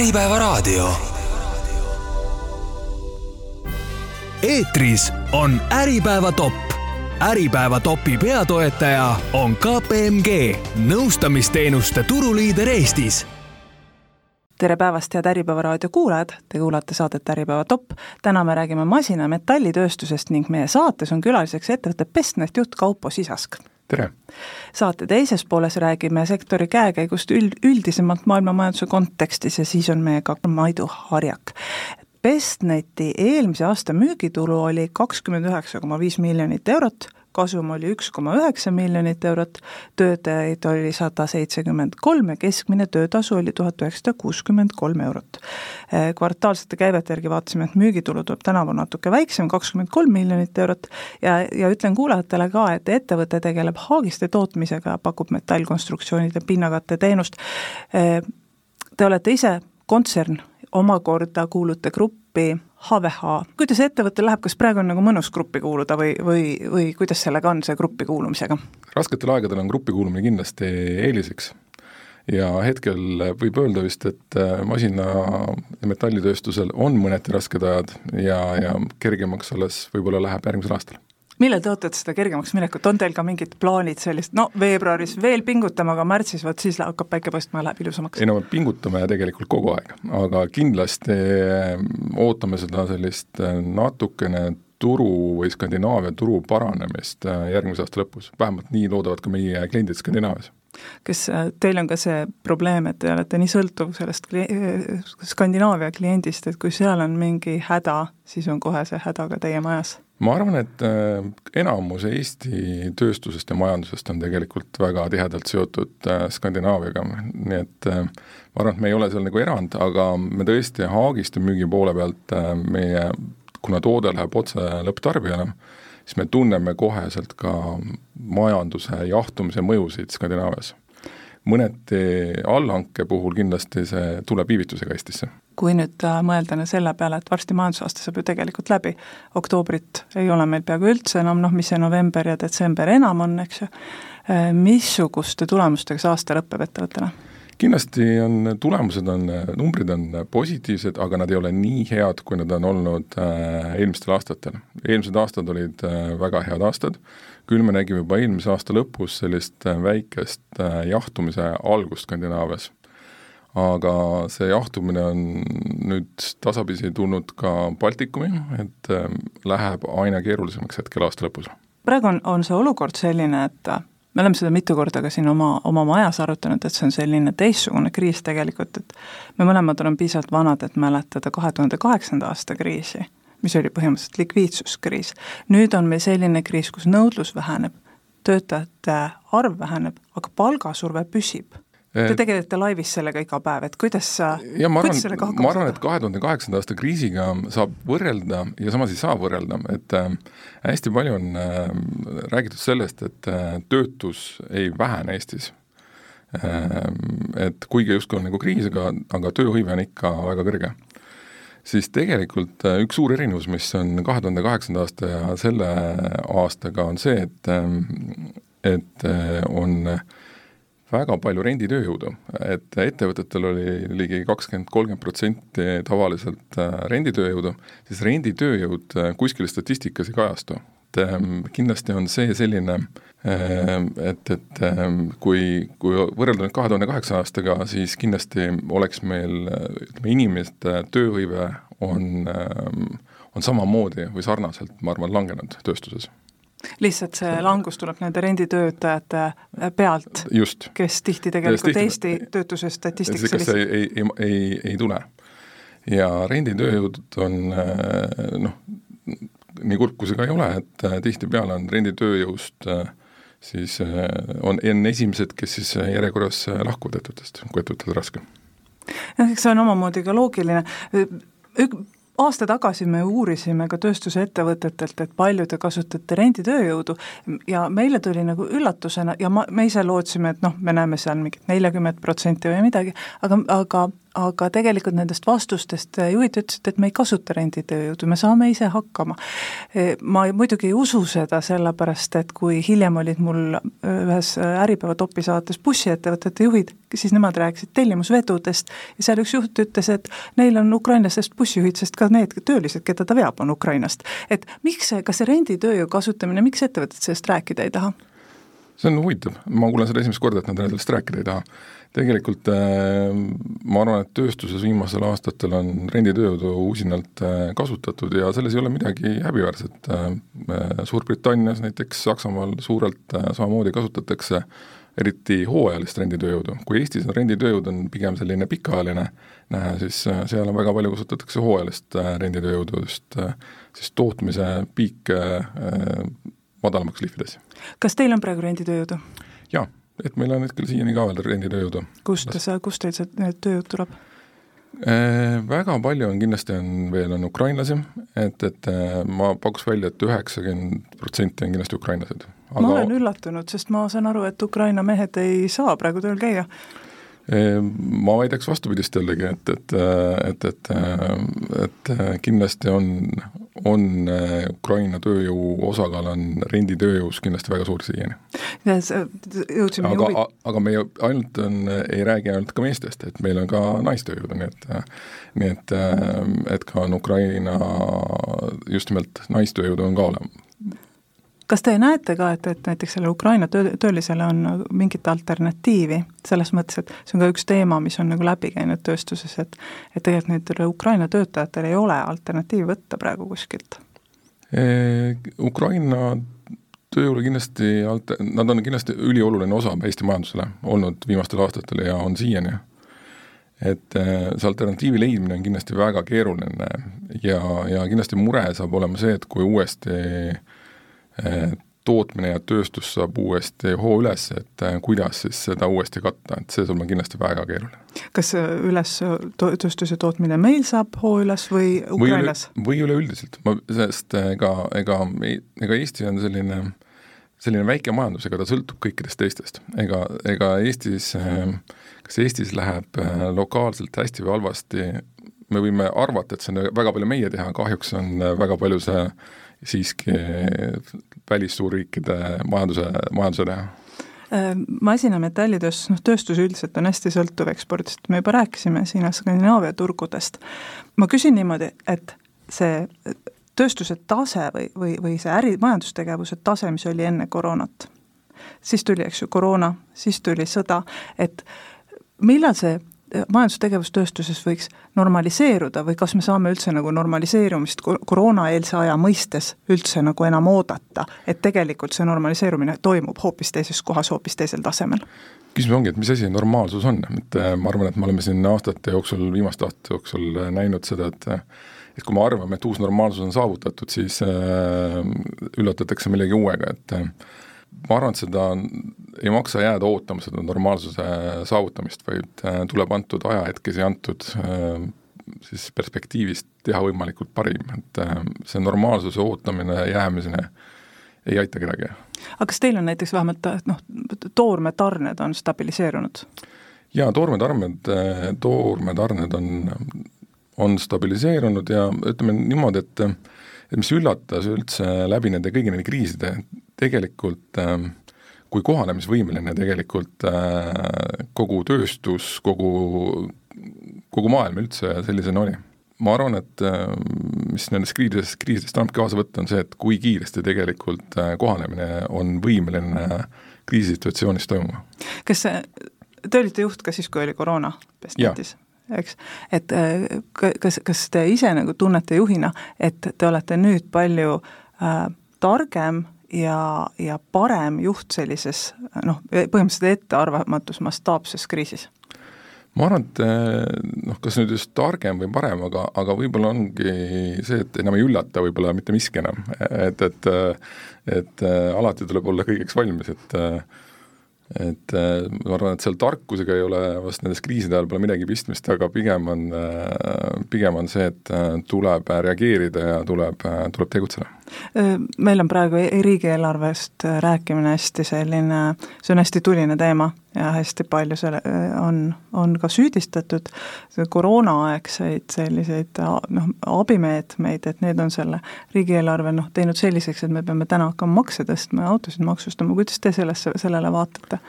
Äripäevaraadio. eetris on Äripäeva top. Äripäeva topi peatoetaja on KPMG, nõustamisteenuste turuliider Eestis tere päevast, head Äripäeva raadio kuulajad, te kuulate saadet Äripäeva top. täna me räägime masina- ja metallitööstusest ning meie saates on külaliseks ettevõtte Bestnet juht Kaupo Sisask tere! saate teises pooles räägime sektori käekäigust üld, üldisemalt maailmamajanduse kontekstis ja siis on meiega Maidu Harjak. Bestneti eelmise aasta müügitulu oli kakskümmend üheksa koma viis miljonit eurot kasum oli üks koma üheksa miljonit eurot, töötajaid oli sada seitsekümmend kolm ja keskmine töötasu oli tuhat üheksasada kuuskümmend kolm eurot. Eh, kvartaalsete käivete järgi vaatasime, et müügitulu tuleb tänavu natuke väiksem, kakskümmend kolm miljonit eurot, ja, ja ütlen kuulajatele ka, et ettevõte tegeleb haagiste tootmisega, pakub metallkonstruktsioonide pinnakatte teenust, eh, te olete ise kontsern, omakorda kuulute gruppi HVH, kuidas ettevõttel läheb, kas praegu on nagu mõnus gruppi kuuluda või, või, või kuidas sellega on, see gruppi kuulumisega? rasketel aegadel on gruppi kuulumine kindlasti eeliseks. Ja hetkel võib öelda vist, et äh, masina- ja metallitööstusel on mõneti rasked ajad ja, ja kergemaks alles võib-olla läheb järgmisel aastal millal te ootate seda kergemaks minekut, on teil ka mingid plaanid sellist, no veebruaris veel pingutame, aga märtsis vot siis hakkab päike paistma ja läheb ilusamaks? ei no me pingutame tegelikult kogu aeg, aga kindlasti eh, ootame seda sellist eh, natukene turu või Skandinaavia turu paranemist eh, järgmise aasta lõpus, vähemalt nii loodavad ka meie kliendid Skandinaavias. Kas teil on ka see probleem, et te olete nii sõltuv sellest kli-, Skandinaavia kliendist, et kui seal on mingi häda, siis on kohe see häda ka teie majas? Ma arvan, et äh, enamus Eesti tööstusest ja majandusest on tegelikult väga tihedalt seotud äh, Skandinaaviaga, nii et äh, ma arvan, et me ei ole seal nagu erand, aga me tõesti haagiste müügi poole pealt meie, kuna toode läheb otse lõpptarbijale, siis me tunneme koheselt ka majanduse jahtumise mõjusid Skandinaavias mõneti allhanke puhul kindlasti see tuleb viivitusega Eestisse. kui nüüd äh, mõelda selle peale, et varsti majandusaasta saab ju tegelikult läbi, oktoobrit ei ole meil peaaegu üldse enam, noh mis see november ja detsember enam on, eks ju, äh, missuguste tulemustega see aasta lõpeb ettevõttele? kindlasti on, tulemused on, numbrid on positiivsed, aga nad ei ole nii head, kui nad on olnud äh, eelmistel aastatel. eelmised aastad olid äh, väga head aastad, küll me nägime juba eelmise aasta lõpus sellist äh, väikest äh, jahtumise algust Skandinaavias. aga see jahtumine on nüüd tasapisi tulnud ka Baltikumi, et äh, läheb aina keerulisemaks hetkel aasta lõpus. praegu on, on see olukord selline, et me oleme seda mitu korda ka siin oma, oma majas arutanud, et see on selline teistsugune kriis tegelikult, et me mõlemad oleme piisavalt vanad, et mäletada kahe tuhande kaheksanda aasta kriisi, mis oli põhimõtteliselt likviidsuskriis. nüüd on meil selline kriis, kus nõudlus väheneb, töötajate arv väheneb, aga palgasurve püsib Te äh, tegelete laivis sellega iga päev, et kuidas sa, kuidas sellega hakkama ma arvan, et kahe tuhande kaheksanda aasta kriisiga saab võrrelda ja samas ei saa võrrelda, et äh, hästi palju on äh, räägitud sellest, et töötus ei vähene Eestis. Et kuigi justkui on nagu kriis, aga, aga tööhõive on ikka väga kõrge. Siis tegelikult äh, üks suur erinevus, mis on kahe tuhande kaheksanda aasta ja selle aastaga, on see, et äh, et äh, on äh, väga palju renditööjõudu, et ettevõtetel oli ligi kakskümmend, kolmkümmend protsenti tavaliselt äh, renditööjõudu, siis renditööjõud äh, kuskil statistikas ei kajastu. et ähm, kindlasti on see selline, ähm, et, et ähm, kui, kui võrrelda nüüd kahe tuhande kaheksa aastaga, siis kindlasti oleks meil ütleme, inimeste tööhõive on, on samamoodi või sarnaselt, ma arvan, langenud tööstuses lihtsalt see langus tuleb nende renditöötajate pealt, kes tihti tegelikult tihti, Eesti töötuse statistikas lihtsalt ei, ei, ei, ei, tule. ja renditööjõud on noh, nii kurb kui see ka ei ole, et tihtipeale on renditööjõust siis on enne esimesed, kes siis järjekorras lahkuvad ettevõttest, kui ettevõttel on raske. jah, eks see on omamoodi ka loogiline, aasta tagasi me uurisime ka tööstusettevõtetelt, et palju te kasutate renditööjõudu ja meile tuli nagu üllatusena ja ma, me ise lootsime, et noh, me näeme seal mingit neljakümmet protsenti või midagi, aga, aga aga tegelikult nendest vastustest juhid ütlesid, et me ei kasuta renditööjõudu, me saame ise hakkama. ma muidugi ei usu seda, sellepärast et kui hiljem olid mul ühes Äripäeva topi saates bussiettevõtete juhid, siis nemad rääkisid tellimusvedudest ja seal üks juht ütles, et neil on ukrainlastest bussijuhid, sest ka need töölised, keda ta veab, on Ukrainast. et miks see, kas see renditööjõu kasutamine, miks ettevõtted sellest rääkida ei taha? See on huvitav, ma kuulen seda esimest korda, et nad sellest rääkida ei taha. Tegelikult äh, ma arvan, et tööstuses viimasel aastatel on renditööjõudu usinalt äh, kasutatud ja selles ei ole midagi häbiväärset. Äh, Suurbritannias näiteks, Saksamaal suurelt samamoodi kasutatakse eriti hooajalist renditööjõudu, kui Eestis on renditööjõud on pigem selline pikaajaline siis seal on väga palju kasutatakse hooajalist renditööjõudu just siis tootmise piike madalamaks lihvides. kas teil on praegu renditööjõudu? jaa et meil on hetkel siiani ka veel renditööjõudu. kust sa, kust teil see tööjõud tuleb? Äh, väga palju on kindlasti, on veel, on ukrainlasi, et, et äh, ma pakuks välja et, et üheksakümmend protsenti on kindlasti ukrainlased. Aga... ma olen üllatunud, sest ma saan aru, et Ukraina mehed ei saa praegu tööl käia ma väidaks vastupidist jällegi, et, et, et, et, et kindlasti on, on Ukraina tööjõu osakaal on renditööjõus kindlasti väga suur siiani. aga, aga me ainult on, ei räägi ainult ka meestest, et meil on ka naistööjõudu, nii et nii et, et ka on Ukraina just nimelt naistööjõudu on ka olemas kas te näete ka, et, et näiteks sellele Ukraina töö, töölisele on mingit alternatiivi, selles mõttes, et see on ka üks teema, mis on nagu läbi käinud tööstuses, et et tegelikult nendel Ukraina töötajatel ei ole alternatiivi võtta praegu kuskilt? Ukraina tööjõule kindlasti alt-, nad on kindlasti ülioluline osa Eesti majandusele olnud viimastel aastatel ja on siiani. et see alternatiivi leidmine on kindlasti väga keeruline ja, ja kindlasti mure saab olema see, et kui uuesti äh, tootmine ja tööstus saab uuesti hoo üles, et äh, kuidas siis seda uuesti katta, et see saab kindlasti väga keeruline. kas äh, üles, tööstuse tootmine meil saab hoo üles või Ukrainas? või üleüldiselt, ma, sest ega, ega, ega Eesti on selline, selline väike majandus, ega ta sõltub kõikidest teistest. ega, ega Eestis, kas Eestis läheb äh, lokaalselt hästi või halvasti, me võime arvata, et see on väga palju meie teha, kahjuks on väga palju see siiski välissuurriikide majanduse, majanduse teha? Äh, masinametallitööstus, noh tööstus üldiselt on hästi sõltuv ekspordist, me juba rääkisime siin Skandinaavia turgudest. ma küsin niimoodi, et see tööstuse tase või, või, või see äri, majandustegevuse tase, mis oli enne koroonat, siis tuli, eks ju, koroona, siis tuli sõda, et millal see majandustegevus tööstuses võiks normaliseeruda või kas me saame üldse nagu normaliseerumist koroonaeelse aja mõistes üldse nagu enam oodata, et tegelikult see normaliseerumine toimub hoopis teises kohas, hoopis teisel tasemel? küsimus ongi, et mis asi normaalsus on, et äh, ma arvan, et me oleme siin aastate jooksul, viimaste aastate jooksul äh, näinud seda, et äh, et kui me arvame, et uus normaalsus on saavutatud, siis äh, üllatatakse millegi uuega, et äh, ma arvan, et seda ei maksa jääda ootama, seda normaalsuse saavutamist, vaid äh, tuleb antud ajahetkes ja antud äh, siis perspektiivist teha võimalikult parim, et äh, see normaalsuse ootamine, jäämiseni ei aita kedagi. aga kas teil on näiteks vähemalt noh, toormetarned on stabiliseerunud? jaa, toormetarned, toormetarned on, on stabiliseerunud ja ütleme niimoodi, et et mis üllatas üldse läbi nende kõigi nende kriiside, tegelikult äh, kui kohanemisvõimeline tegelikult äh, kogu tööstus, kogu, kogu maailm üldse sellisena oli. ma arvan, et äh, mis nendest kriisidest, kriisidest annabki kaasa võtta, on see, et kui kiiresti tegelikult äh, kohanemine on võimeline kriisisituatsioonis toimuma. kas te olite juht ka siis, kui oli koroona Bestnetis? eks, et kas, kas te ise nagu tunnete juhina, et te olete nüüd palju äh, targem ja, ja parem juht sellises noh, põhimõtteliselt ettearvamatus mastaapses kriisis? ma arvan, et noh, kas nüüd just targem või parem, aga, aga võib-olla ongi see, et enam ei üllata võib-olla mitte miski enam, et, et et alati tuleb olla kõigeks valmis, et et äh, ma arvan, et seal tarkusega ei ole vast nendes kriiside ajal pole midagi pistmist, aga pigem on, äh, pigem on see, et äh, tuleb reageerida ja tuleb, tuleb tegutseda. Meil on praegu riigieelarvest rääkimine hästi selline, see on hästi tuline teema ja hästi palju selle on, on ka süüdistatud koroonaaegseid selliseid noh, abimeetmeid, et need on selle riigieelarve noh, teinud selliseks, et me peame täna hakkama makse tõstma ja autosid maksustama, kuidas te sellesse, sellele vaatate?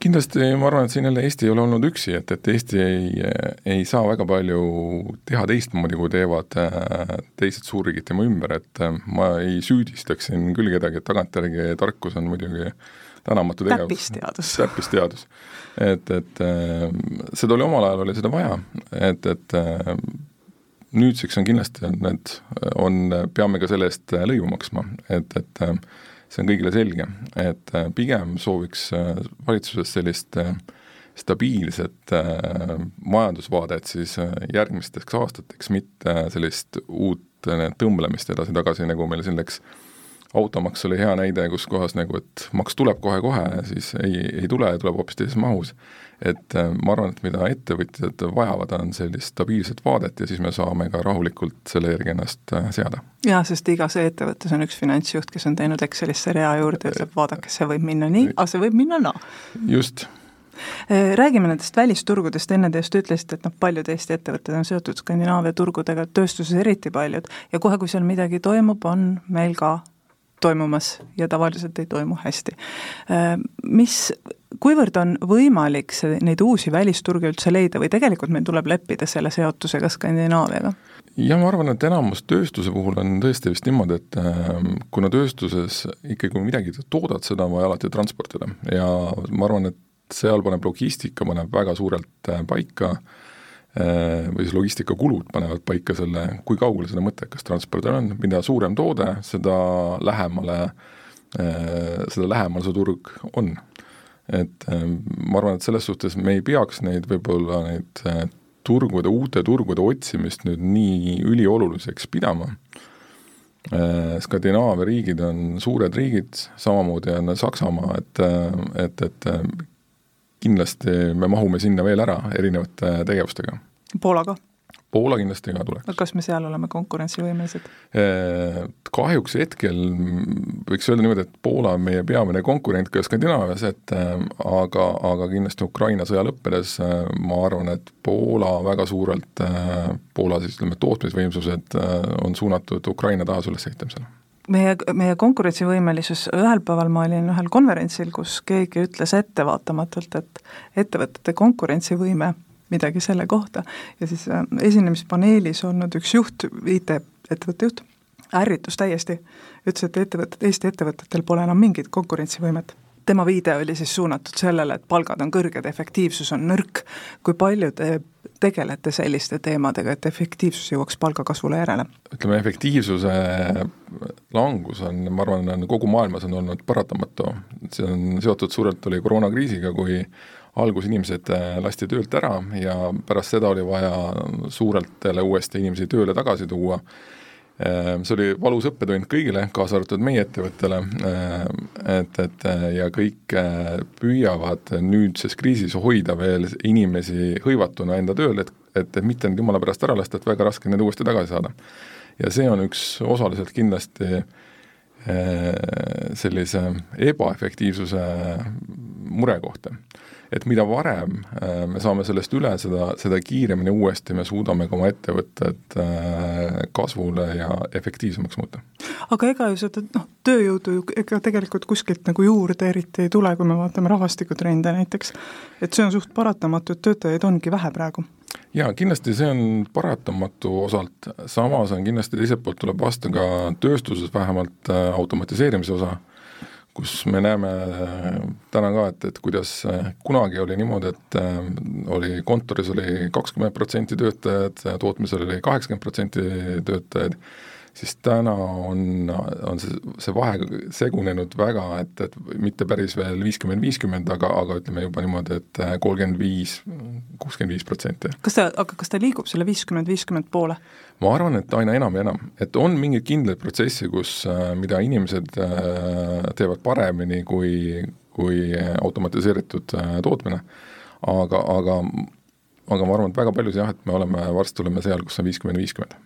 kindlasti ma arvan, et siin jälle Eesti ei ole olnud üksi, et, et Eesti ei, ei saa väga palju teha teistmoodi, kui teevad äh, teised suurriigid tema ümber, et äh, ma ei süüdistaks siin küll kedagi, et tagantjärgi tarkus on muidugi tänamatu tegevus. täppisteadus. täppisteadus. et, et äh, seda oli omal ajal, oli seda vaja, et, et nüüdseks on kindlasti, on need, on, peame ka selle eest lõivu maksma, et, et see on kõigile selge, et äh, pigem sooviks äh, valitsuses sellist äh, stabiilset majandusvaadet siis järgmisteks aastateks, mitte sellist uut tõmblemist edasi-tagasi, nagu meil siin läks automaks oli hea näide, kus kohas nagu, et maks tuleb kohe-kohe, siis ei, ei tule ja tuleb hoopis teises mahus. Et äh, ma arvan, et mida ettevõtjad vajavad, on sellist stabiilset vaadet ja siis me saame ka rahulikult selle järgi ennast äh, seada. jaa, sest igas ettevõttes on üks finantsjuht, kes on teinud Excelisse rea juurde ja ütleb, vaadake, see võib minna nii, aga see võib minna naa. No.. just. Äh, Räägime nendest välisturgudest, enne te just ütlesite, et noh, paljud Eesti ettevõtted on seotud Skandinaavia turgudega, tööstuses eriti paljud, ja kohe, kui seal midagi toimub, on meil ka toimumas ja tavaliselt ei toimu hästi. Mis kuivõrd on võimalik see, neid uusi välisturge üldse leida või tegelikult meil tuleb leppida selle seotusega Skandinaaviaga? jah, ma arvan, et enamus tööstuse puhul on tõesti vist niimoodi, et äh, kuna tööstuses ikkagi, kui midagi toodad, seda on vaja alati transportida ja ma arvan, et seal paneb logistika, paneb väga suurelt äh, paika äh, või siis logistikakulud panevad paika selle, kui kaugele seda mõttekas transpordida on, mida suurem toode, seda lähemale, äh, seda lähemal see turg on et ähm, ma arvan, et selles suhtes me ei peaks neid võib-olla neid äh, turgude, uute turgude otsimist nüüd nii ülioluliseks pidama. Äh, Skandinaavia riigid on suured riigid, samamoodi on Saksamaa, et, äh, et, et kindlasti me mahume sinna veel ära erinevate tegevustega. Poola ka? Poola kindlasti ka tuleks. kas me seal oleme konkurentsivõimelised? Kahjuks hetkel võiks öelda niimoodi, et Poola on meie peamine konkurent ka Skandinaavias, et aga, aga kindlasti Ukraina sõja lõppedes ma arvan, et Poola väga suurelt, Poola siis ütleme, tootmisvõimsused on suunatud Ukraina taas ülesehitamisele meie, meie konkurentsivõimelisus, ühel päeval ma olin ühel konverentsil, kus keegi ütles ettevaatamatult, et ettevõtete konkurentsivõime midagi selle kohta. Ja siis äh, esinemispaneelis olnud üks juht, IT-ettevõtte juht, ärritus täiesti, ütles, et ettevõtted, Eesti ettevõtetel pole enam mingit konkurentsivõimet. Tema viide oli siis suunatud sellele, et palgad on kõrged, efektiivsus on nõrk. kui palju te tegelete selliste teemadega, et efektiivsus jõuaks palgakasvule järele? ütleme, efektiivsuse langus on, ma arvan, on kogu maailmas on olnud paratamatu, see on seotud suurelt, oli koroonakriisiga, kui algus inimesed äh, lasti töölt ära ja pärast seda oli vaja suurelt jälle uuesti inimesi tööle tagasi tuua. Äh, see oli valus õppetund kõigile, kaasa arvatud meie ettevõttele, äh, et, et ja kõik püüavad nüüdses kriisis hoida veel inimesi hõivatuna enda tööl, et, et mitte neid jumala pärast ära lasta, et väga raske neid uuesti tagasi saada. ja see on üks osaliselt kindlasti sellise ebaefektiivsuse murekoht et mida varem äh, me saame sellest üle, seda, seda kiiremini uuesti me suudame ka oma ettevõtted äh, kasvule ja efektiivsemaks muuta. aga ega ju seda noh, tööjõudu ju ega tegelikult kuskilt nagu juurde eriti ei tule, kui me vaatame rahvastikutrende näiteks, et see on suht paratamatu, et töötajaid ongi vähe praegu. Jaa, kindlasti see on paratamatu osalt, samas on kindlasti teiselt poolt tuleb vastu ka tööstuses vähemalt äh, automatiseerimise osa kus me näeme äh, täna ka, et, et kuidas äh, kunagi oli niimoodi, et äh, oli kontoris oli kakskümmend protsenti töötajad, tootmisel oli kaheksakümmend protsenti töötajaid siis täna on, on see, see vahe segunenud väga, et, et mitte päris veel viiskümmend, viiskümmend, aga, aga ütleme juba niimoodi, et kolmkümmend viis, kuuskümmend viis protsenti. kas ta, aga kas ta liigub selle viiskümmend, viiskümmend poole? ma arvan, et aina enam ja enam, et on mingeid kindlaid protsesse, kus, mida inimesed äh, teevad paremini kui, kui automatiseeritud tootmine, aga, aga aga ma arvan, et väga paljus jah, et me oleme, varsti oleme seal, kus on viiskümmend, viiskümmend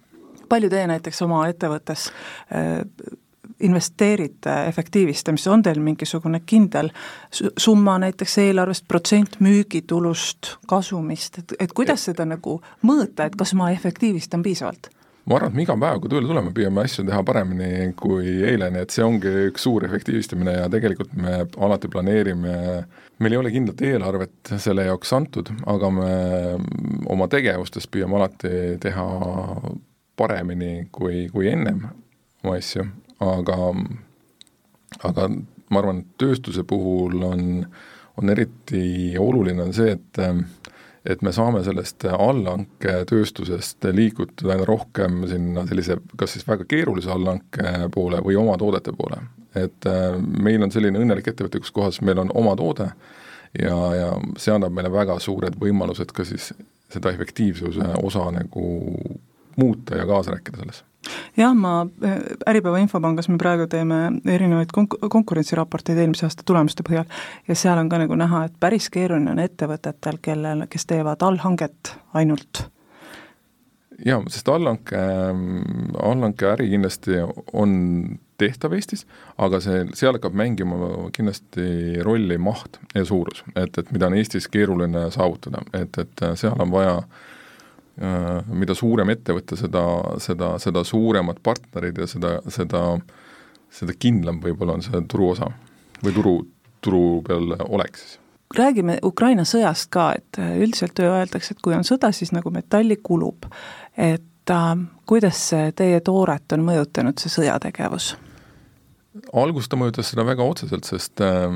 palju teie näiteks oma ettevõttes äh, investeerite efektiivistamisse, on teil mingisugune kindel summa näiteks eelarvest, protsent müügitulust, kasumist, et, et kuidas seda nagu mõõta, et kas ma efektiivistan piisavalt? ma arvan, et me iga päev, kui tööle tuleme, püüame asju teha paremini kui eile, nii et see ongi üks suur efektiivistamine ja tegelikult me alati planeerime, meil ei ole kindlat eelarvet selle jaoks antud, aga me oma tegevustes püüame alati teha paremini kui, kui ennem oma asju, aga aga ma arvan, et tööstuse puhul on, on eriti oluline on see, et et me saame sellest allhanketööstusest liigutada aina rohkem sinna sellise kas siis väga keerulise allhanke poole või oma toodete poole. et äh, meil on selline õnnelik ettevõte, kus kohas meil on oma toode ja, ja see annab meile väga suured võimalused ka siis seda efektiivsuse osa nagu muuta ja kaasa rääkida selles. Jah, ma, äh, Äripäeva Infopangas me praegu teeme erinevaid konk-, konkurentsiraporteid eelmise aasta tulemuste põhjal ja seal on ka nagu näha, et päris keeruline on ettevõtetel, kellel, kes teevad allhanget ainult. jaa, sest allhanke, allhanke äri kindlasti on tehtav Eestis, aga see, seal hakkab mängima kindlasti rolli maht ja suurus, et, et mida on Eestis keeruline saavutada, et, et seal on vaja äh, Äh, mida suurem ettevõte, seda, seda, seda suuremad partnerid ja seda, seda, seda kindlam võib-olla on see turuosa või turu, turu peal olek siis räägime Ukraina sõjast ka, et üldiselt öeldakse, et kui on sõda, siis nagu metalli kulub. et äh, kuidas teie tooret on mõjutanud, see sõjategevus? alguses ta mõjutas seda väga otseselt, sest äh,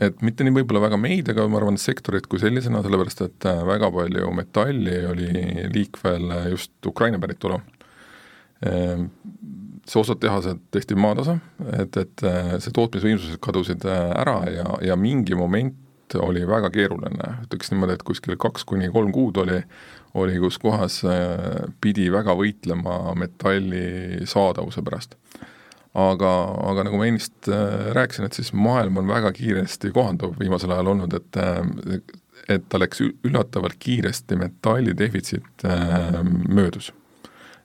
et mitte nii võib-olla väga meid, aga ma arvan, sektorit kui sellisena, sellepärast et äh, väga palju metalli oli liikvel just Ukraina päritolu. Ehm, see osad tehased tehti maatasa, et, et äh, see tootmisvõimsused kadusid äh, ära ja, ja mingi moment oli väga keeruline, ütleks niimoodi, et kuskil kaks kuni kolm kuud oli, oli kus kohas pidi väga võitlema metalli saadavuse pärast aga, aga nagu ma ennist äh, rääkisin, et siis maailm on väga kiiresti kohanduv viimasel ajal olnud, et äh, et ta läks üllatavalt kiiresti metalli defitsiit äh, möödus.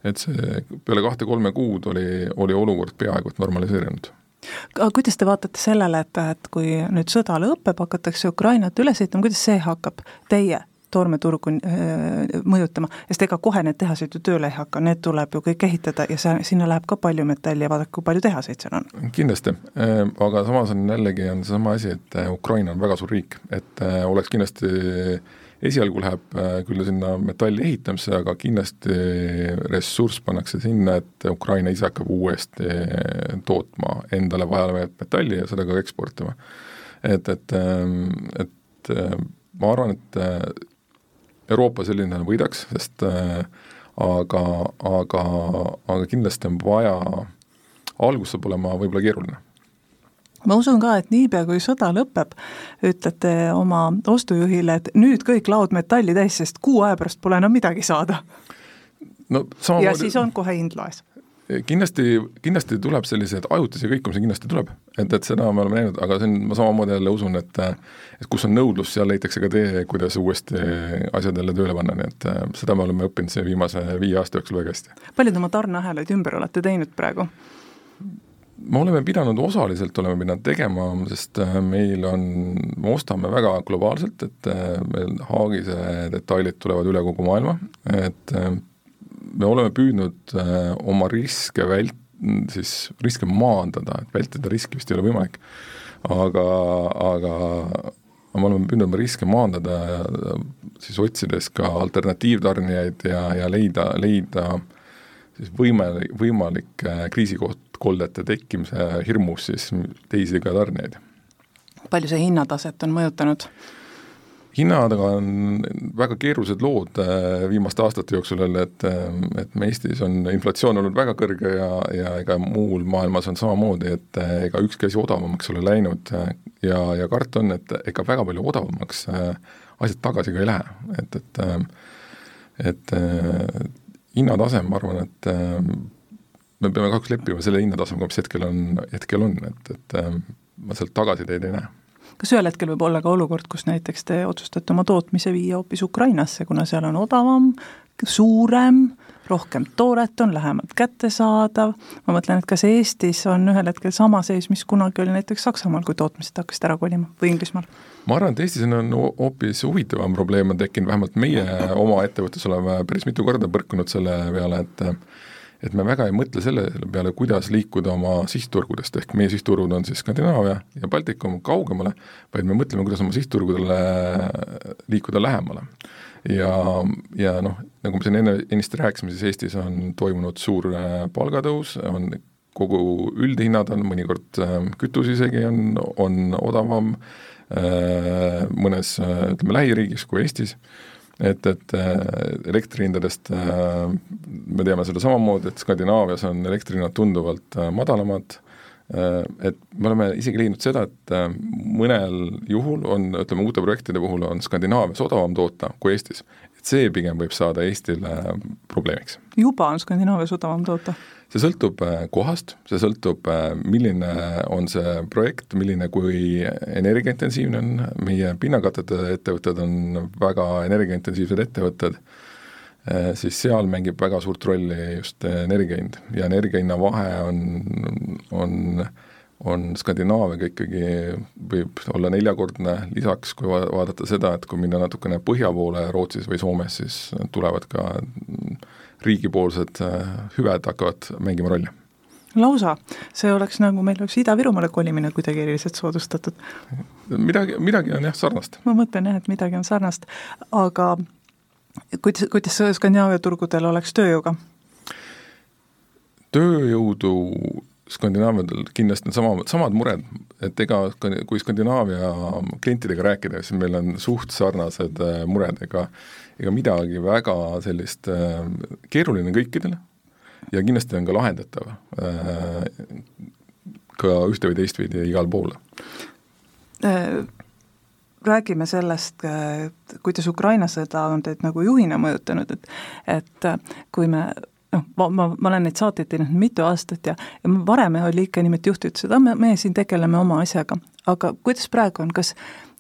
et see peale kahte-kolme kuud oli, oli olukord peaaegu et normaliseerunud aga kuidas te vaatate sellele, et, et kui nüüd sõda lõpeb, hakatakse Ukrainat üles ehitama, kuidas see hakkab teie toormeturgu äh, mõjutama, sest ega kohe need tehased ju tööle ei hakka, need tuleb ju kõik ehitada ja see, sinna läheb ka palju metalli ja vaadake, kui palju tehaseid seal on. kindlasti, äh, aga samas on jällegi, on seesama asi, et äh, Ukraina on väga suur riik, et oleks kindlasti esialgu läheb küll sinna metalli ehitamisse, aga kindlasti ressurss pannakse sinna, et Ukraina ise hakkab uuesti tootma endale vajalevat metalli ja seda ka eksportima. et, et, et ma arvan, et Euroopa selline võidaks, sest äh, aga, aga, aga kindlasti on vaja, algus saab olema võib-olla keeruline. Ma usun ka, et niipea, kui sõda lõpeb, ütlete oma ostujuhile, et nüüd kõik laod metalli täis, sest kuu aja pärast pole enam midagi saada. No samamoodi ja siis on kohe hind laes kindlasti, kindlasti tuleb selliseid ajutisi kõikumisi, kindlasti tuleb. et, et seda me oleme näinud, aga see on, ma samamoodi jälle usun, et et kus on nõudlus, seal leitakse ka tee, kuidas uuesti asjad jälle tööle panna, nii et seda me oleme õppinud siin viimase viie aasta jooksul väga hästi. palju te oma tarneahelaid ümber olete teinud praegu? me oleme pidanud, osaliselt oleme pidanud tegema, sest meil on, me ostame väga globaalselt, et meil Haagise detailid tulevad üle kogu maailma, et me oleme püüdnud äh, oma riske vält-, siis riske maandada, et vältida riski vist ei ole võimalik, aga, aga me oleme püüdnud oma riske maandada siis otsides ka alternatiivtarnijaid ja, ja leida, leida siis võime, võimalike kriisikoldete tekkimise hirmus siis teisi ka tarnijaid. palju see hinnataset on mõjutanud? Hinnaga on väga keerulised lood äh, viimaste aastate jooksul jälle, et, äh, et me Eestis on inflatsioon olnud väga kõrge ja, ja ega muul maailmas on samamoodi, et äh, ega ükski asi odavamaks ei ole läinud ja, ja karta on, et ega väga palju odavamaks asjad tagasi ka ei lähe, et, et et hinnatase, ma arvan, et me peame kahjuks leppima selle hinnatasemega, mis hetkel on, hetkel on, et, et ma sealt tagasiteed ei näe kas ühel hetkel võib olla ka olukord, kus näiteks te otsustate oma tootmise viia hoopis Ukrainasse, kuna seal on odavam, suurem, rohkem tooret on lähemalt kättesaadav, ma mõtlen, et kas Eestis on ühel hetkel sama seis, mis kunagi oli näiteks Saksamaal, kui tootmised hakkasid ära kolima või Inglismaal? ma arvan, et Eestis on hoopis huvitavam probleem on tekkinud, vähemalt meie oma ettevõttes oleme päris mitu korda põrkunud selle peale, et et me väga ei mõtle selle peale, kuidas liikuda oma sihtturgudest, ehk meie sihtturud on siis Skandinaavia ja Baltikum kaugemale, vaid me mõtleme, kuidas oma sihtturgudele liikuda lähemale. ja, ja noh, nagu me siin enne, ennist rääkisime, siis Eestis on toimunud suur äh, palgatõus, on kogu üldhinnad on mõnikord äh, kütus isegi on, on odavam äh, mõnes ütleme, lähiriigis kui Eestis et, et äh, elektrihindadest äh, me teame seda samamoodi, et Skandinaavias on elektrihinnad tunduvalt äh, madalamad, et me oleme isegi leidnud seda, et mõnel juhul on, ütleme uute projektide puhul on Skandinaavias odavam toota kui Eestis. See pigem võib saada Eestile probleemiks. juba on Skandinaavias odavam toota? see sõltub äh, kohast, see sõltub, äh, milline on see projekt, milline, kui energiaintensiivne on, meie pinnakatete ettevõtted on väga energiaintensiivsed ettevõtted, äh, siis seal mängib väga suurt rolli just energia hind ja energia hinna vahe on, on on Skandinaaviaga ikkagi, võib olla neljakordne, lisaks kui vaadata seda, et kui minna natukene põhja poole Rootsis või Soomes, siis tulevad ka riigipoolsed äh, hüved hakkavad mängima rolli lausa, see oleks nagu meil oleks Ida-Virumaale kolimine kuidagi eriliselt soodustatud. midagi, midagi on jah sarnast. ma mõtlen jah, et midagi on sarnast, aga kuidas, kuidas Skandinaavia turgudel oleks tööjõuga? tööjõudu Skandinaaviadel kindlasti on sama, samad mured, et ega kui Skandinaavia klientidega rääkida, siis meil on suht sarnased äh, mured, ega ega midagi väga sellist äh, keeruline kõikidele ja kindlasti on ka lahendatav äh, ka ühte või teistpidi igale poole. Äh, räägime sellest, kuidas Ukraina sõda on teid nagu juhina mõjutanud, et et kui me noh, ma, ma, ma olen neid saateid teinud mitu aastat ja, ja varem oli ikka niimoodi, et juht ütles, et ah, me, me siin tegeleme oma asjaga, aga kuidas praegu on, kas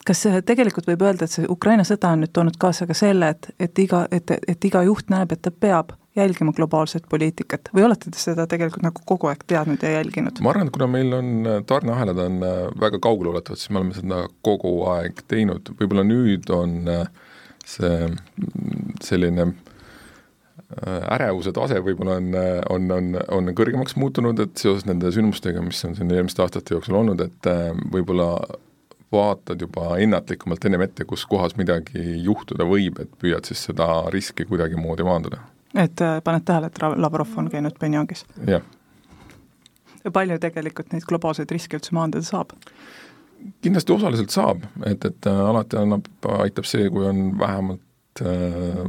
kas tegelikult võib öelda, et see Ukraina sõda on nüüd toonud kaasa ka selle, et, et iga, et, et iga juht näeb, et ta peab jälgima globaalset poliitikat? Või olete te seda tegelikult nagu kogu aeg teadnud ja jälginud? ma arvan, et kuna meil on tarneahelad on äh, väga kaugeluletavad, siis me oleme seda kogu aeg teinud, võib-olla nüüd on see mm, selline äh, ärevuse tase võib-olla on, on, on, on kõrgemaks muutunud, et seoses nende sündmustega, mis on siin eelmiste aastate jooksul olnud, et võib-olla vaatad juba ennatlikumalt ennem ette, kus kohas midagi juhtuda võib, et püüad siis seda riski kuidagimoodi maandada. et äh, paned tähele, et Lavrov on käinud Pyongyangis? jah. ja palju tegelikult neid globaalseid riske üldse maandada saab? kindlasti osaliselt saab, et, et äh, alati annab, aitab see, kui on vähemalt äh,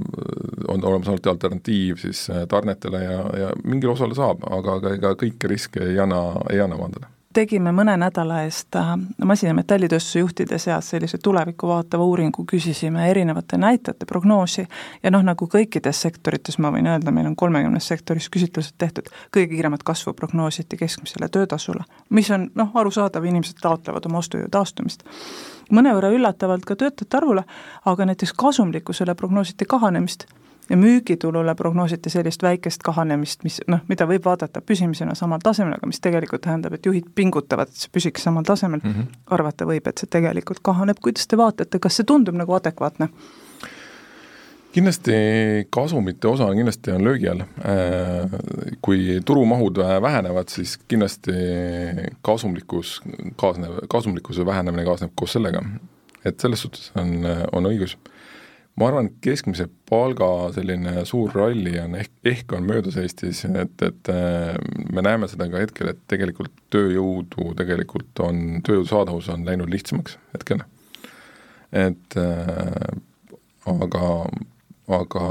on olemas alati alternatiiv siis tarnetele ja, ja mingil osal saab, aga, aga ega kõiki riske ei anna, ei anna maandada tegime mõne nädala eest äh, masin- ja metallitööstuse juhtide seas sellise tulevikku vaatava uuringu, küsisime erinevate näitajate prognoosi ja noh, nagu kõikides sektorites ma võin öelda, meil on kolmekümnes sektoris küsitlused tehtud, kõige kiiremat kasvu prognoositi keskmisele töötasule, mis on noh, arusaadav, inimesed taotlevad oma ostujõu taastumist. mõnevõrra üllatavalt ka töötajate arvule, aga näiteks kasumlikkusele prognoositi kahanemist ja müügitulule prognoositi sellist väikest kahanemist, mis noh, mida võib vaadata püsimisena samal tasemel, aga mis tegelikult tähendab, et juhid pingutavad, et see püsiks samal tasemel mm, -hmm. arvata võib, et see tegelikult kahaneb, kuidas te vaatate, kas see tundub nagu adekvaatne? kindlasti kasumite osa kindlasti on löögi all. Äh, kui turumahud vähenevad, siis kindlasti kasumlikkus kaasneb, kasumlikkuse vähenemine kaasneb koos sellega. et selles suhtes on, on õigus ma arvan, et keskmise palga selline suur ralli on ehk, ehk on möödas Eestis, et, et äh, me näeme seda ka hetkel, et tegelikult tööjõudu tegelikult on, tööjõudu saadavus on läinud lihtsamaks hetkel. et äh, aga aga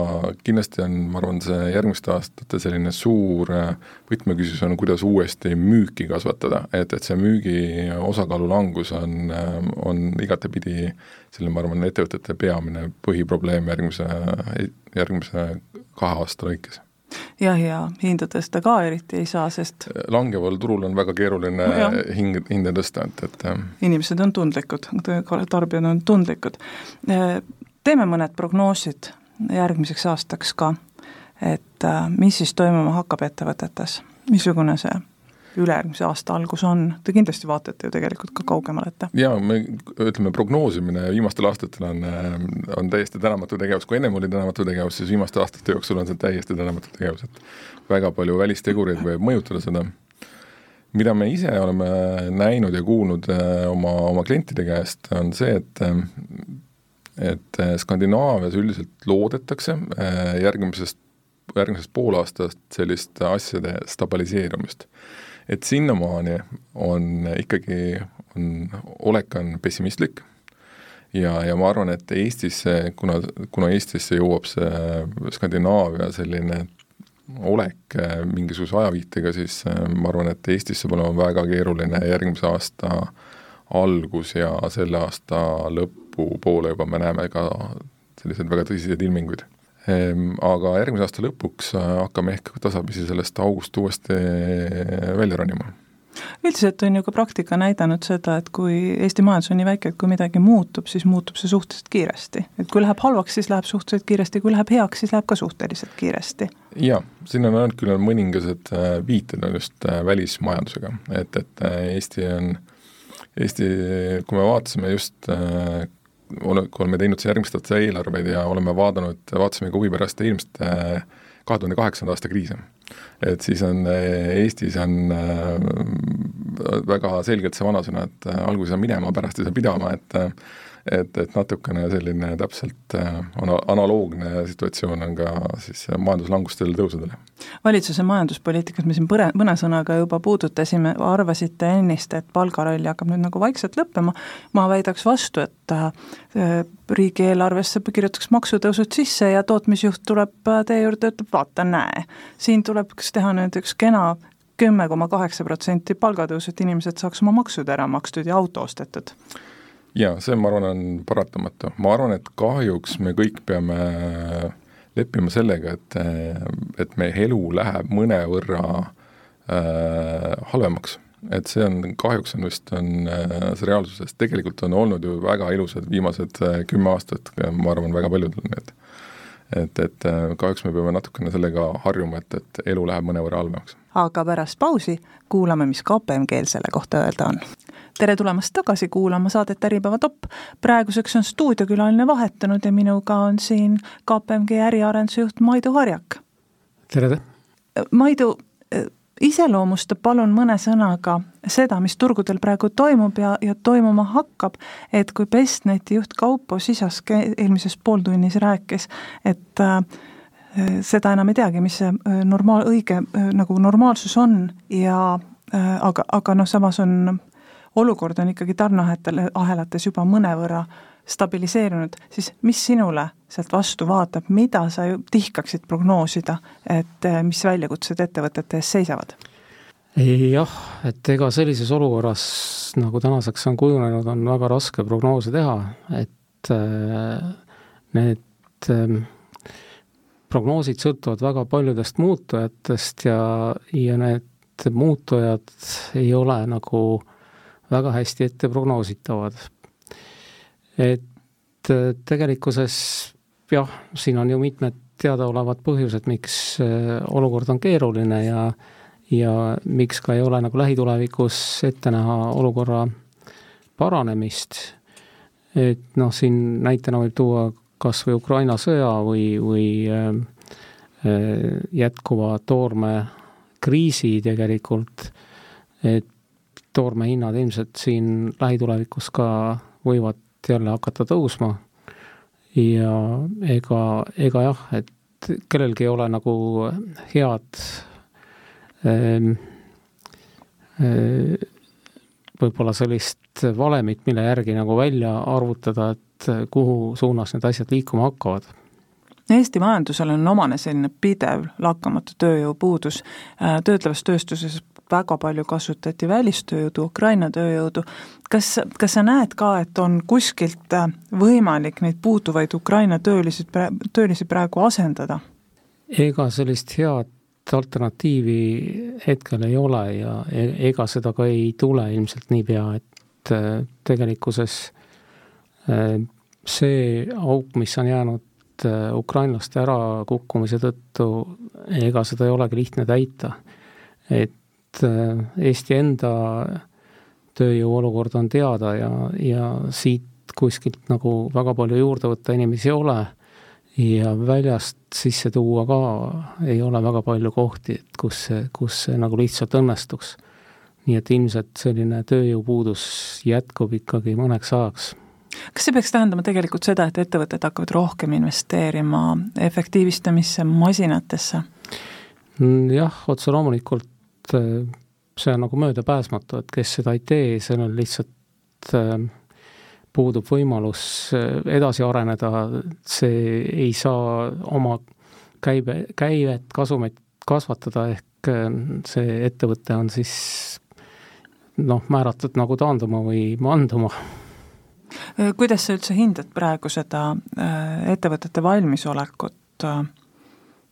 kindlasti on, ma arvan, see järgmiste aastate selline suur äh, võtmeküsimus on, kuidas uuesti müüki kasvatada, et, et see müügi osakaalu langus on, äh, on igatepidi selline, ma arvan, ettevõtete peamine põhiprobleem järgmise, järgmise kahe aasta lõikes. Jah, ja hinda tõsta ka eriti ei saa, sest langeval turul on väga keeruline no, hing, hinde tõsta, et, et inimesed on tundlikud, tarbijad on tundlikud. teeme mõned prognoosid järgmiseks aastaks ka. et äh, mis siis toimuma hakkab ettevõtetes, missugune see ülejärgmise aasta algus on, te kindlasti vaatate ju tegelikult ka kaugemale ette. jaa, me ütleme, prognoosimine viimastel aastatel on, on täiesti tänamatu tegevus, kui ennem oli tänamatu tegevus, siis viimaste aastate jooksul on see täiesti tänamatu tegevus, et väga palju välistegureid võib mõjutada seda, mida me ise oleme näinud ja kuulnud äh, oma, oma klientide käest, on see, et et Skandinaavias üldiselt loodetakse äh, järgmisest, järgmisest poolaastast sellist asjade stabiliseerumist. Et sinnamaani on ikkagi, on, olek on pessimistlik ja, ja ma arvan, et Eestisse, kuna, kuna Eestisse jõuab see Skandinaavia selline olek äh, mingisuguse ajaviitega, siis äh, ma arvan, et Eestis saab olema väga keeruline järgmise aasta algus ja selle aasta lõpupoole juba me näeme ka selliseid väga tõsiseid ilminguid Ehm, aga järgmise aasta lõpuks äh, hakkame ehk tasapisi sellest august uuesti äh, välja ronima üldiselt on ju ka praktika näidanud seda, et kui Eesti majandus on nii väike, et kui midagi muutub, siis muutub see suhteliselt kiiresti. et kui läheb halvaks, siis läheb suhteliselt kiiresti, kui läheb heaks, siis läheb ka suhteliselt kiiresti. jaa, siin on ainult küll mõningased äh, viited on just välismajandusega, et, et Eesti on, Eesti, kui me vaatasime just ole, kui oleme teinud järgmist aasta eelarveid ja oleme vaadanud, vaatasime ka huvi pärast eelmist äh, kahe tuhande kaheksanda aasta kriisi. et siis on äh, Eestis on äh, väga selgelt see vanasõna, et alguses on minema, pärast ei saa pidama, et et, et natukene selline täpselt äh, ana-, analoogne situatsioon on ka siis majanduslangustel tõusudel. valitsuse majanduspoliitikat me siin põre, mõne sõnaga juba puudutasime, arvasite ennist, et palgaralli hakkab nüüd nagu vaikselt lõppema, ma väidaks vastu, et äh, riigieelarvesse kirjutaks maksutõusud sisse ja tootmisjuht tuleb äh, teie juurde, ütleb vaata, näe, siin tuleb kas teha nüüd üks kena kümme koma kaheksa protsenti palgatõusu, et inimesed saaks oma maksud ära makstud ja auto ostetud jaa, see, ma arvan, on paratamatu. ma arvan, et kahjuks me kõik peame leppima sellega, et, et meie elu läheb mõnevõrra äh, halvemaks. et see on, kahjuks on vist, on äh, see reaalsus, sest tegelikult on olnud ju väga ilusad viimased äh, kümme aastat, ma arvan, väga paljudel, nii et et, et äh, kahjuks me peame natukene sellega harjuma, et, et elu läheb mõnevõrra halvemaks. aga pärast pausi kuulame, mis KPMG-l selle kohta öelda on tere tulemast tagasi kuulama saadet Äripäeva top. praeguseks on stuudiokülaline vahetunud ja minuga on siin KPMG äriarenduse juht Maidu Harjak. tere! Maidu, iseloomusta palun mõne sõnaga seda, mis turgudel praegu toimub ja, ja toimuma hakkab, et kui Bestneti juht Kaupo Sisask eelmises pooltunnis rääkis, et äh, seda enam ei teagi, mis see äh, normaal, õige äh, nagu normaalsus on ja äh, aga, aga noh, samas on olukord on ikkagi tarneahelates juba mõnevõrra stabiliseerunud, siis mis sinule sealt vastu vaatab, mida sa tihkaksid prognoosida, et eh, mis väljakutsed ettevõtete ees seisavad? jah, et ega sellises olukorras, nagu tänaseks on kujunenud, on väga raske prognoose teha, et eh, need eh, prognoosid sõltuvad väga paljudest muutujatest ja, ja need muutujad ei ole nagu väga hästi ette prognoositavad. et äh, tegelikkuses jah, siin on ju mitmed teadaolevad põhjused, miks äh, olukord on keeruline ja ja miks ka ei ole nagu lähitulevikus ette näha olukorra paranemist. et noh, siin näitena võib tuua kas või Ukraina sõja või, või äh, äh jätkuva toormekriisi tegelikult, et toormehinnad ilmselt siin lähitulevikus ka võivad jälle hakata tõusma. Ja ega, ega jah, et kellelgi ei ole nagu head ähm, äh, võib-olla sellist valemit, mille järgi nagu välja arvutada, et kuhu suunas need asjad liikuma hakkavad. Eesti majandusel on omane selline pidev lakkamatu tööjõupuudus, äh, töötlevas tööstuses väga palju kasutati välistööjõudu, Ukraina tööjõudu, kas, kas sa näed ka, et on kuskilt äh, võimalik neid puuduvaid Ukraina töölisi, töölisi praegu asendada? ega sellist head alternatiivi hetkel ei ole ja e-, ega seda ka ei tule ilmselt niipea, et äh, tegelikkuses äh, see auk, mis on jäänud ukrainlaste ärakukkumise tõttu ega seda ei olegi lihtne täita. et äh, Eesti enda tööjõu olukord on teada ja, ja siit kuskilt nagu väga palju juurde võtta inimesi ei ole ja väljast sisse tuua ka ei ole väga palju kohti, et kus see, kus see nagu lihtsalt õnnestuks. nii et ilmselt selline tööjõupuudus jätkub ikkagi mõneks ajaks kas see peaks tähendama tegelikult seda, et ettevõtted hakkavad rohkem investeerima efektiivistamisse, masinatesse? Mm, jah, otse loomulikult äh, see on nagu möödapääsmatu, et kes seda ei tee, sellel lihtsalt äh, puudub võimalus äh, edasi areneda, see ei saa oma käibe, käivet, kasumit kasvatada, ehk see ettevõte on siis noh, määratud nagu taanduma või manduma kuidas sa üldse hindad praegu seda ettevõtete valmisolekut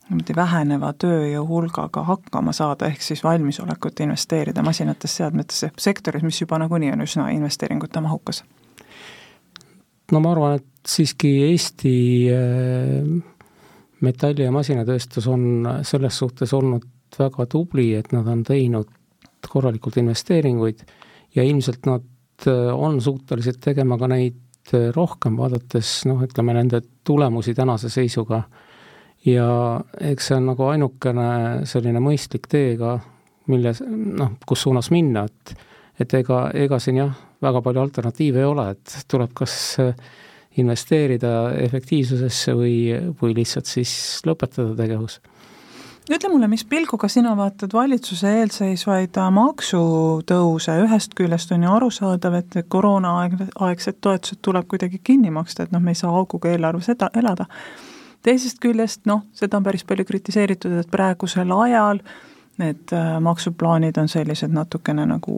niimoodi väheneva tööjõu hulgaga hakkama saada, ehk siis valmisolekut investeerida masinatesse, seadmetesse, sektoris, mis juba nagunii on üsna investeeringute mahukas? no ma arvan, et siiski Eesti metalli- ja masinatööstus on selles suhtes olnud väga tubli, et nad on teinud korralikult investeeringuid ja ilmselt nad Äh, on suutelised tegema ka neid äh, rohkem, vaadates noh, ütleme nende tulemusi tänase seisuga. Ja eks see on nagu ainukene selline mõistlik tee ka, milles noh, kus suunas minna, et et ega, ega siin jah, väga palju alternatiive ei ole, et tuleb kas investeerida efektiivsusesse või, või lihtsalt siis lõpetada tegevus ütle mulle, mis pilguga sina vaatad valitsuse eelseisvaid maksutõuse, ühest küljest on ju arusaadav, et koroonaaeg, aegsed toetused tuleb kuidagi kinni maksta, et noh, me ei saa auguga eelarves eda-, elada. Teisest küljest noh, seda on päris palju kritiseeritud, et praegusel ajal need äh, maksuplaanid on sellised natukene nagu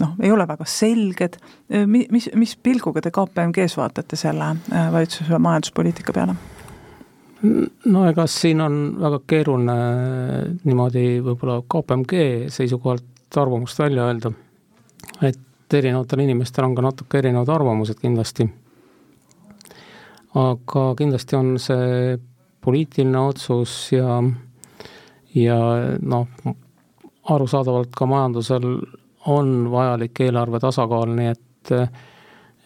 noh, ei ole väga selged, äh, mi-, mis, mis pilguga te KPMG-s vaatate selle valitsuse majanduspoliitika peale? no ega siin on väga keeruline niimoodi võib-olla KPMG seisukohalt arvamust välja öelda, et erinevatel inimestel on ka natuke erinevad arvamused kindlasti. Aga kindlasti on see poliitiline otsus ja, ja noh, arusaadavalt ka majandusel on vajalik eelarve tasakaal, nii et,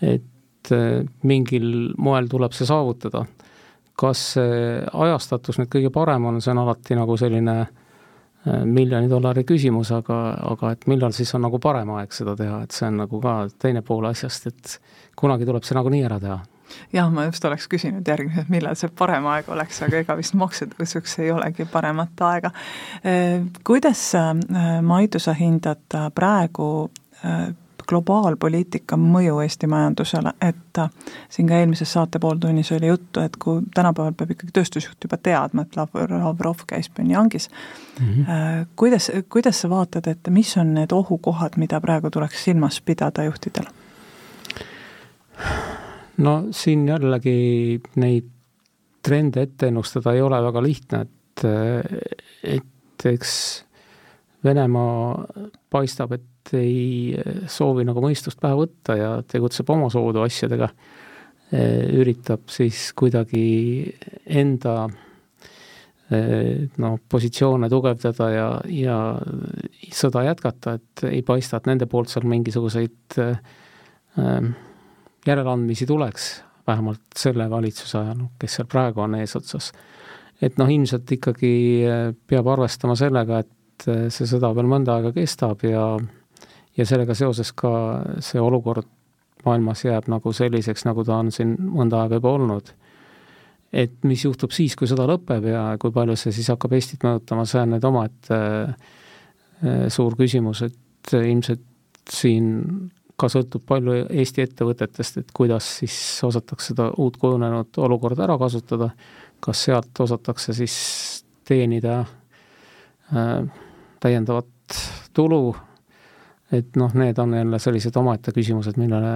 et mingil moel tuleb see saavutada. Kas see ajastatus nüüd kõige parem on, see on alati nagu selline äh, miljoni dollari küsimus, aga, aga et millal siis on nagu parem aeg seda teha, et see on nagu ka teine pool asjast, et kunagi tuleb see nagunii ära teha jah, ma just oleks küsinud järgmiselt, millal see parem aeg oleks, aga ega vist maksutõusuks ei olegi paremat aega. Äh, kuidas, äh, Maidu, sa hindad praegu globaalpoliitika mõju Eesti majandusele, et äh, siin ka eelmises saate pooltunnis oli juttu, et kui tänapäeval peab ikkagi tööstusjuht juba teadma, et Lavrov käis Pyongyangis mm, -hmm. kuidas, kuidas sa vaatad, et mis on need ohukohad, mida praegu tuleks silmas pidada juhtidel? no siin jällegi neid trende ette ennustada ei ole väga lihtne, et, et eks Venemaa paistab, et ei soovi nagu mõistust pähe võtta ja tegutseb omasoodu asjadega, üritab siis kuidagi enda noh, positsioone tugevdada ja, ja sõda jätkata, et ei paista, et nende poolt seal mingisuguseid äh, järeleandmisi tuleks, vähemalt selle valitsuse ajal, kes seal praegu on eesotsas. et noh, ilmselt ikkagi peab arvestama sellega, et see sõda veel mõnda aega kestab ja ja sellega seoses ka see olukord maailmas jääb nagu selliseks, nagu ta on siin mõnda aega juba olnud. et mis juhtub siis, kui sõda lõpeb ja kui palju see siis hakkab Eestit mõjutama, see on nüüd omaette äh, suur küsimus, et ilmselt siin ka sõltub palju Eesti ettevõtetest, et kuidas siis osatakse seda uut kujunenud olukorda ära kasutada, kas sealt osatakse siis teenida äh, täiendavat tulu et noh, need on jälle sellised omaette küsimused, millele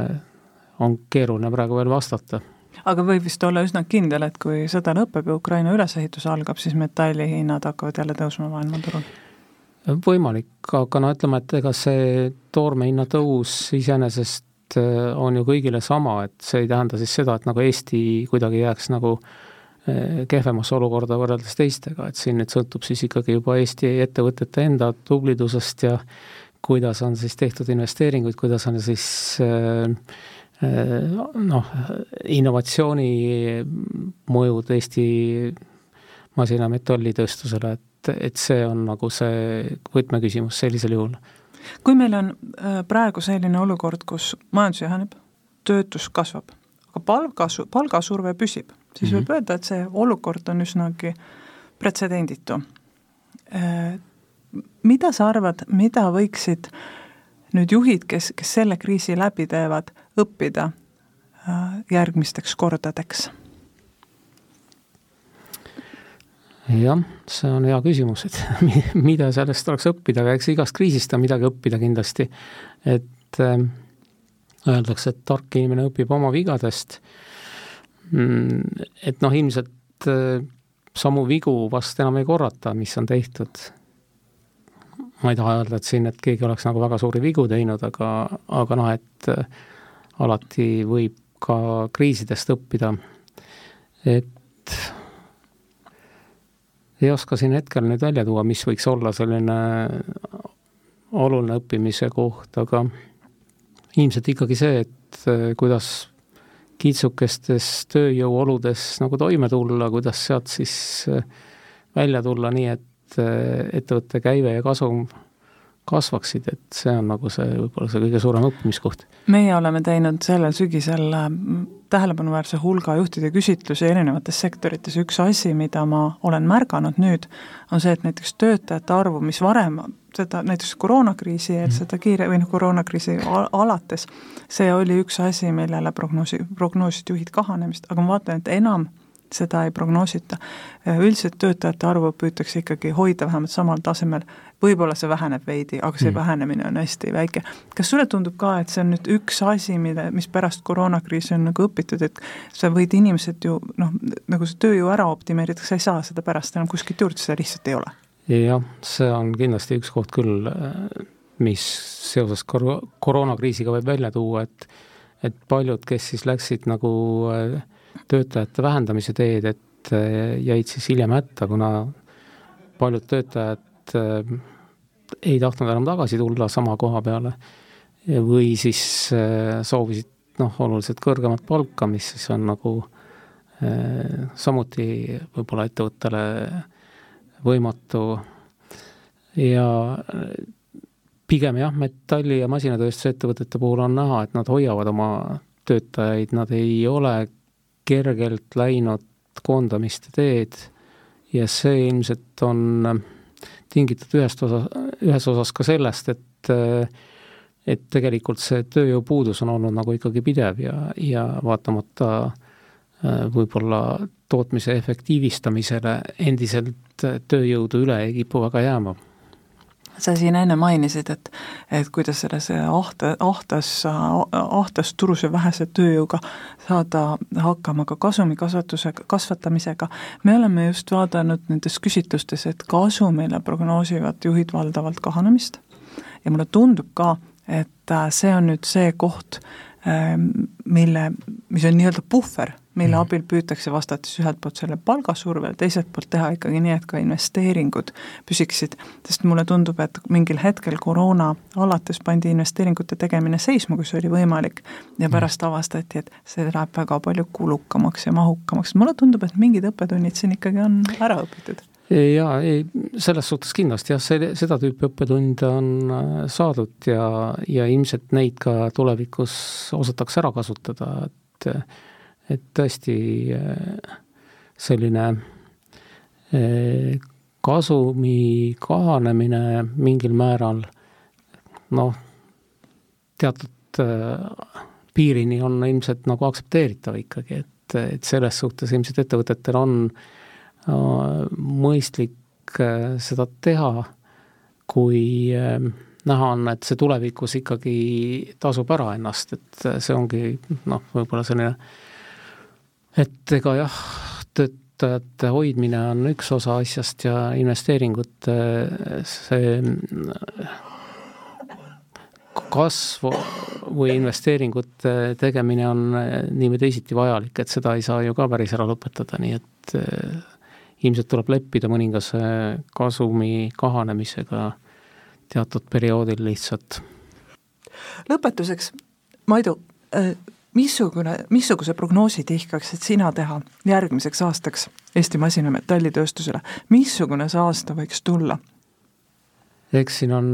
on keeruline praegu veel vastata. aga võib vist olla üsna kindel, et kui sõda lõpeb ja Ukraina ülesehitus algab, siis metallihinnad hakkavad jälle tõusma maailmaturul? Võimalik, aga no ütleme, et ega see toormehinna tõus iseenesest äh, on ju kõigile sama, et see ei tähenda siis seda, et nagu Eesti kuidagi jääks nagu kehvemasse olukorda võrreldes teistega, et siin nüüd sõltub siis ikkagi juba Eesti ettevõtete enda tublidusest ja kuidas on siis tehtud investeeringuid, kuidas on siis noh, innovatsiooni mõjud Eesti masina metallitööstusele, et, et see on nagu see võtmeküsimus sellisel juhul. kui meil on praegu selline olukord, kus majandus jaheneb, töötus kasvab, aga palgasu-, palgasurve püsib, siis mm -hmm. võib öelda, et see olukord on üsnagi pretsedenditu. Äh, mida sa arvad, mida võiksid nüüd juhid, kes, kes selle kriisi läbi teevad, õppida äh, järgmisteks kordadeks? Jah, see on hea küsimus, et mida sellest oleks õppida, aga eks igast kriisist on midagi õppida kindlasti. et äh, öeldakse, et tark inimene õpib oma vigadest, mm, et noh, ilmselt äh, samu vigu vast enam ei korrata, mis on tehtud. ma ei taha öelda, et siin, et keegi oleks nagu väga suuri vigu teinud, aga, aga noh, et äh, alati võib ka kriisidest õppida. et ei oska siin hetkel nüüd välja tuua, mis võiks olla selline oluline õppimise koht, aga ilmselt ikkagi see, et äh, kuidas kitsukestes tööjõuoludes nagu toime tulla, kuidas sealt siis äh, välja tulla nii, et äh, ettevõtte käive ja kasum kasvaksid, et see on nagu see, võib-olla see kõige suurem õppimiskoht. meie oleme teinud sellel sügisel tähelepanuväärse hulga juhtide küsitlusi erinevates sektorites, üks asi, mida ma olen märganud nüüd, on see, et näiteks töötajate arvu, mis varem seda näiteks koroonakriisi, et mhm. seda kiire või noh, koroonakriisi alates, see oli üks asi, millele prognoosi, prognoosisid juhid kahanemist, aga ma vaatan, et enam seda ei prognoosita. üldiselt töötajate arvu püütakse ikkagi hoida vähemalt samal tasemel, võib-olla see väheneb veidi, aga see mm. vähenemine on hästi väike. kas sulle tundub ka, et see on nüüd üks asi, mille, mis pärast koroonakriisi on nagu õpitud, et sa võid inimesed ju noh, nagu see tööjõu ära optimeerida, sa ei saa seda pärast enam kuskilt juurde, seda lihtsalt ei ole jah, see on kindlasti üks koht küll, mis seoses kor-, koroonakriisiga võib välja tuua, et et paljud, kes siis läksid nagu äh, töötajate vähendamise teed, et äh, jäid siis hiljem hätta, kuna paljud töötajad äh, ei tahtnud enam tagasi tulla sama koha peale või siis soovisid noh, oluliselt kõrgemat palka, mis siis on nagu samuti võib-olla ettevõttele võimatu. Ja pigem jah, metalli- ja masinatööstusettevõtete puhul on näha, et nad hoiavad oma töötajaid, nad ei ole kergelt läinud koondamiste teed ja see ilmselt on tingitud ühest osa, ühes osas ka sellest, et et tegelikult see tööjõupuudus on olnud nagu ikkagi pidev ja, ja vaatamata võib-olla tootmise efektiivistamisele endiselt tööjõudu üle ei kipu väga jääma sa siin enne mainisid, et, et kuidas selles ahta, ahtas, ahtas turus ja vähese tööjõuga saada hakkama ka kasumi kasvatusega, kasvatamisega. me oleme just vaadanud nendes küsitlustes, et kasumile prognoosivad juhid valdavalt kahanemist ja mulle tundub ka, et see on nüüd see koht, mille, mis on nii-öelda puhver mille mhm. abil püütakse vastata siis ühelt poolt selle palgasurvele, teiselt poolt teha ikkagi nii, et ka investeeringud püsiksid, sest mulle tundub, et mingil hetkel koroona alates pandi investeeringute tegemine seisma, kui see oli võimalik, ja mhm. pärast avastati, et see läheb väga palju kulukamaks ja mahukamaks, mulle tundub, et mingid õppetunnid siin ikkagi on ära õpitud jaa, ei, selles suhtes kindlasti jah, see, seda tüüpi õppetunde on äh, saadud ja, ja ilmselt neid ka tulevikus osatakse ära kasutada, et et tõesti äh, selline äh, kasumi kahanemine mingil määral noh, teatud äh, piirini on ilmselt nagu aktsepteeritav ikkagi, et, et selles suhtes ilmselt ettevõtetel on mõistlik seda teha, kui näha on, et see tulevikus ikkagi tasub ära ennast, et see ongi noh, võib-olla selline et ega jah, töötajate hoidmine on üks osa asjast ja investeeringute see kasv või investeeringute tegemine on nii või teisiti vajalik, et seda ei saa ju ka päris ära lõpetada, nii et ilmselt tuleb leppida mõningase kasumi kahanemisega teatud perioodil lihtsalt. lõpetuseks, Maidu, missugune, missuguse prognoosi tihkaksid sina teha järgmiseks aastaks Eesti Masin- ja Metallitööstusele, missugune see aasta võiks tulla? eks siin on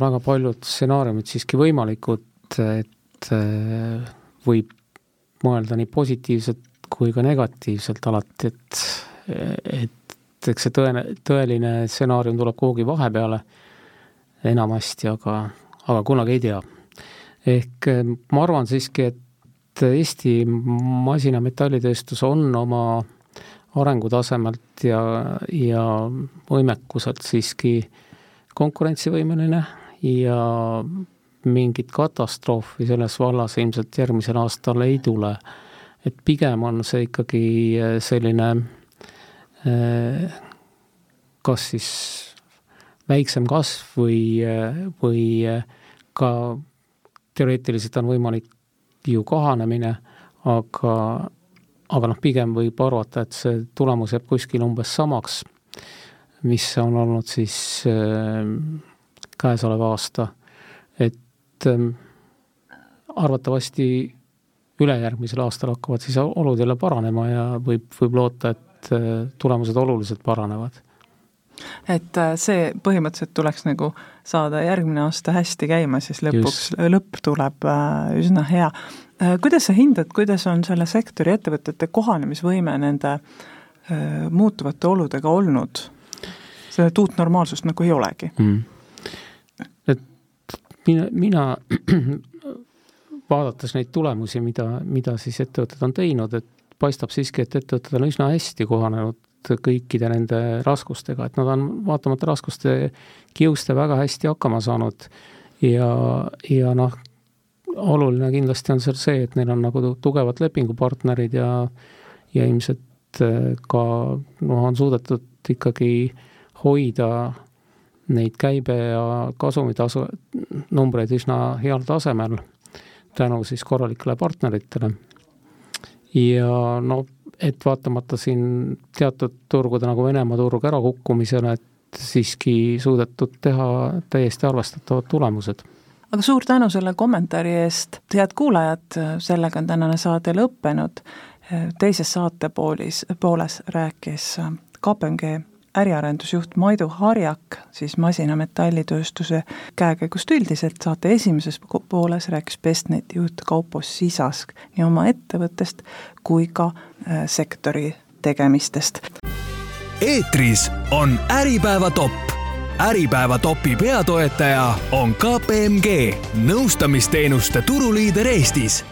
väga paljud stsenaariumid siiski võimalikud, et äh, võib mõelda nii positiivselt kui ka negatiivselt alati, et, et eks see tõene, tõeline stsenaarium tuleb kuhugi vahepeale enamasti, aga, aga kunagi ei tea. ehk äh, ma arvan siiski, et Eesti masina- metallitööstus on oma arengutasemelt ja, ja võimekuselt siiski konkurentsivõimeline ja mingit katastroofi selles vallas ilmselt järgmisel aastal ei tule. et pigem on see ikkagi selline kas siis väiksem kasv või, või ka teoreetiliselt on võimalik ju kahanemine, aga, aga noh, pigem võib arvata, et see tulemus jääb kuskil umbes samaks, mis on olnud siis äh, käesolev aasta, et äh, arvatavasti ülejärgmisel aastal hakkavad siis olud jälle paranema ja võib, võib loota, et äh, tulemused oluliselt paranevad. Et äh, see põhimõtteliselt tuleks nagu saada järgmine aasta hästi käima, siis lõpuks, lõpp tuleb äh, üsna hea. Äh, kuidas sa hindad, kuidas on selle sektori ettevõtete kohanemisvõime nende muutuvate oludega olnud? seda uut normaalsust nagu ei olegi mm.. et mina, mina vaadates neid tulemusi, mida, mida siis ettevõtted on teinud, et paistab siiski, et ettevõtted on üsna hästi kohanenud kõikide nende raskustega, et nad on vaatamata raskuste kiuste väga hästi hakkama saanud ja, ja noh, oluline kindlasti on seal see, et neil on nagu tugevad lepingupartnerid ja ja ilmselt äh, ka noh, on suudetud ikkagi hoida neid käibe ja kasumitasu numbreid üsna heal tasemel tänu siis korralikele partneritele. ja no et vaatamata siin teatud turgude nagu Venemaa turg ärakukkumisele, et siiski suudetud teha täiesti arvestatavad tulemused aga suur tänu selle kommentaari eest, head kuulajad, sellega on tänane saade lõppenud. teises saatepoolis, pooles rääkis KPMG äriarendusjuht Maidu Harjak siis masina metallitööstuse käekäigust üldiselt, saate esimeses pooles rääkis Bestneti juht Kaupo Sisask nii oma ettevõttest kui ka äh, sektori tegemistest. eetris on Äripäeva top äripäeva topi peatoetaja on KPMG, nõustamisteenuste turuliider Eestis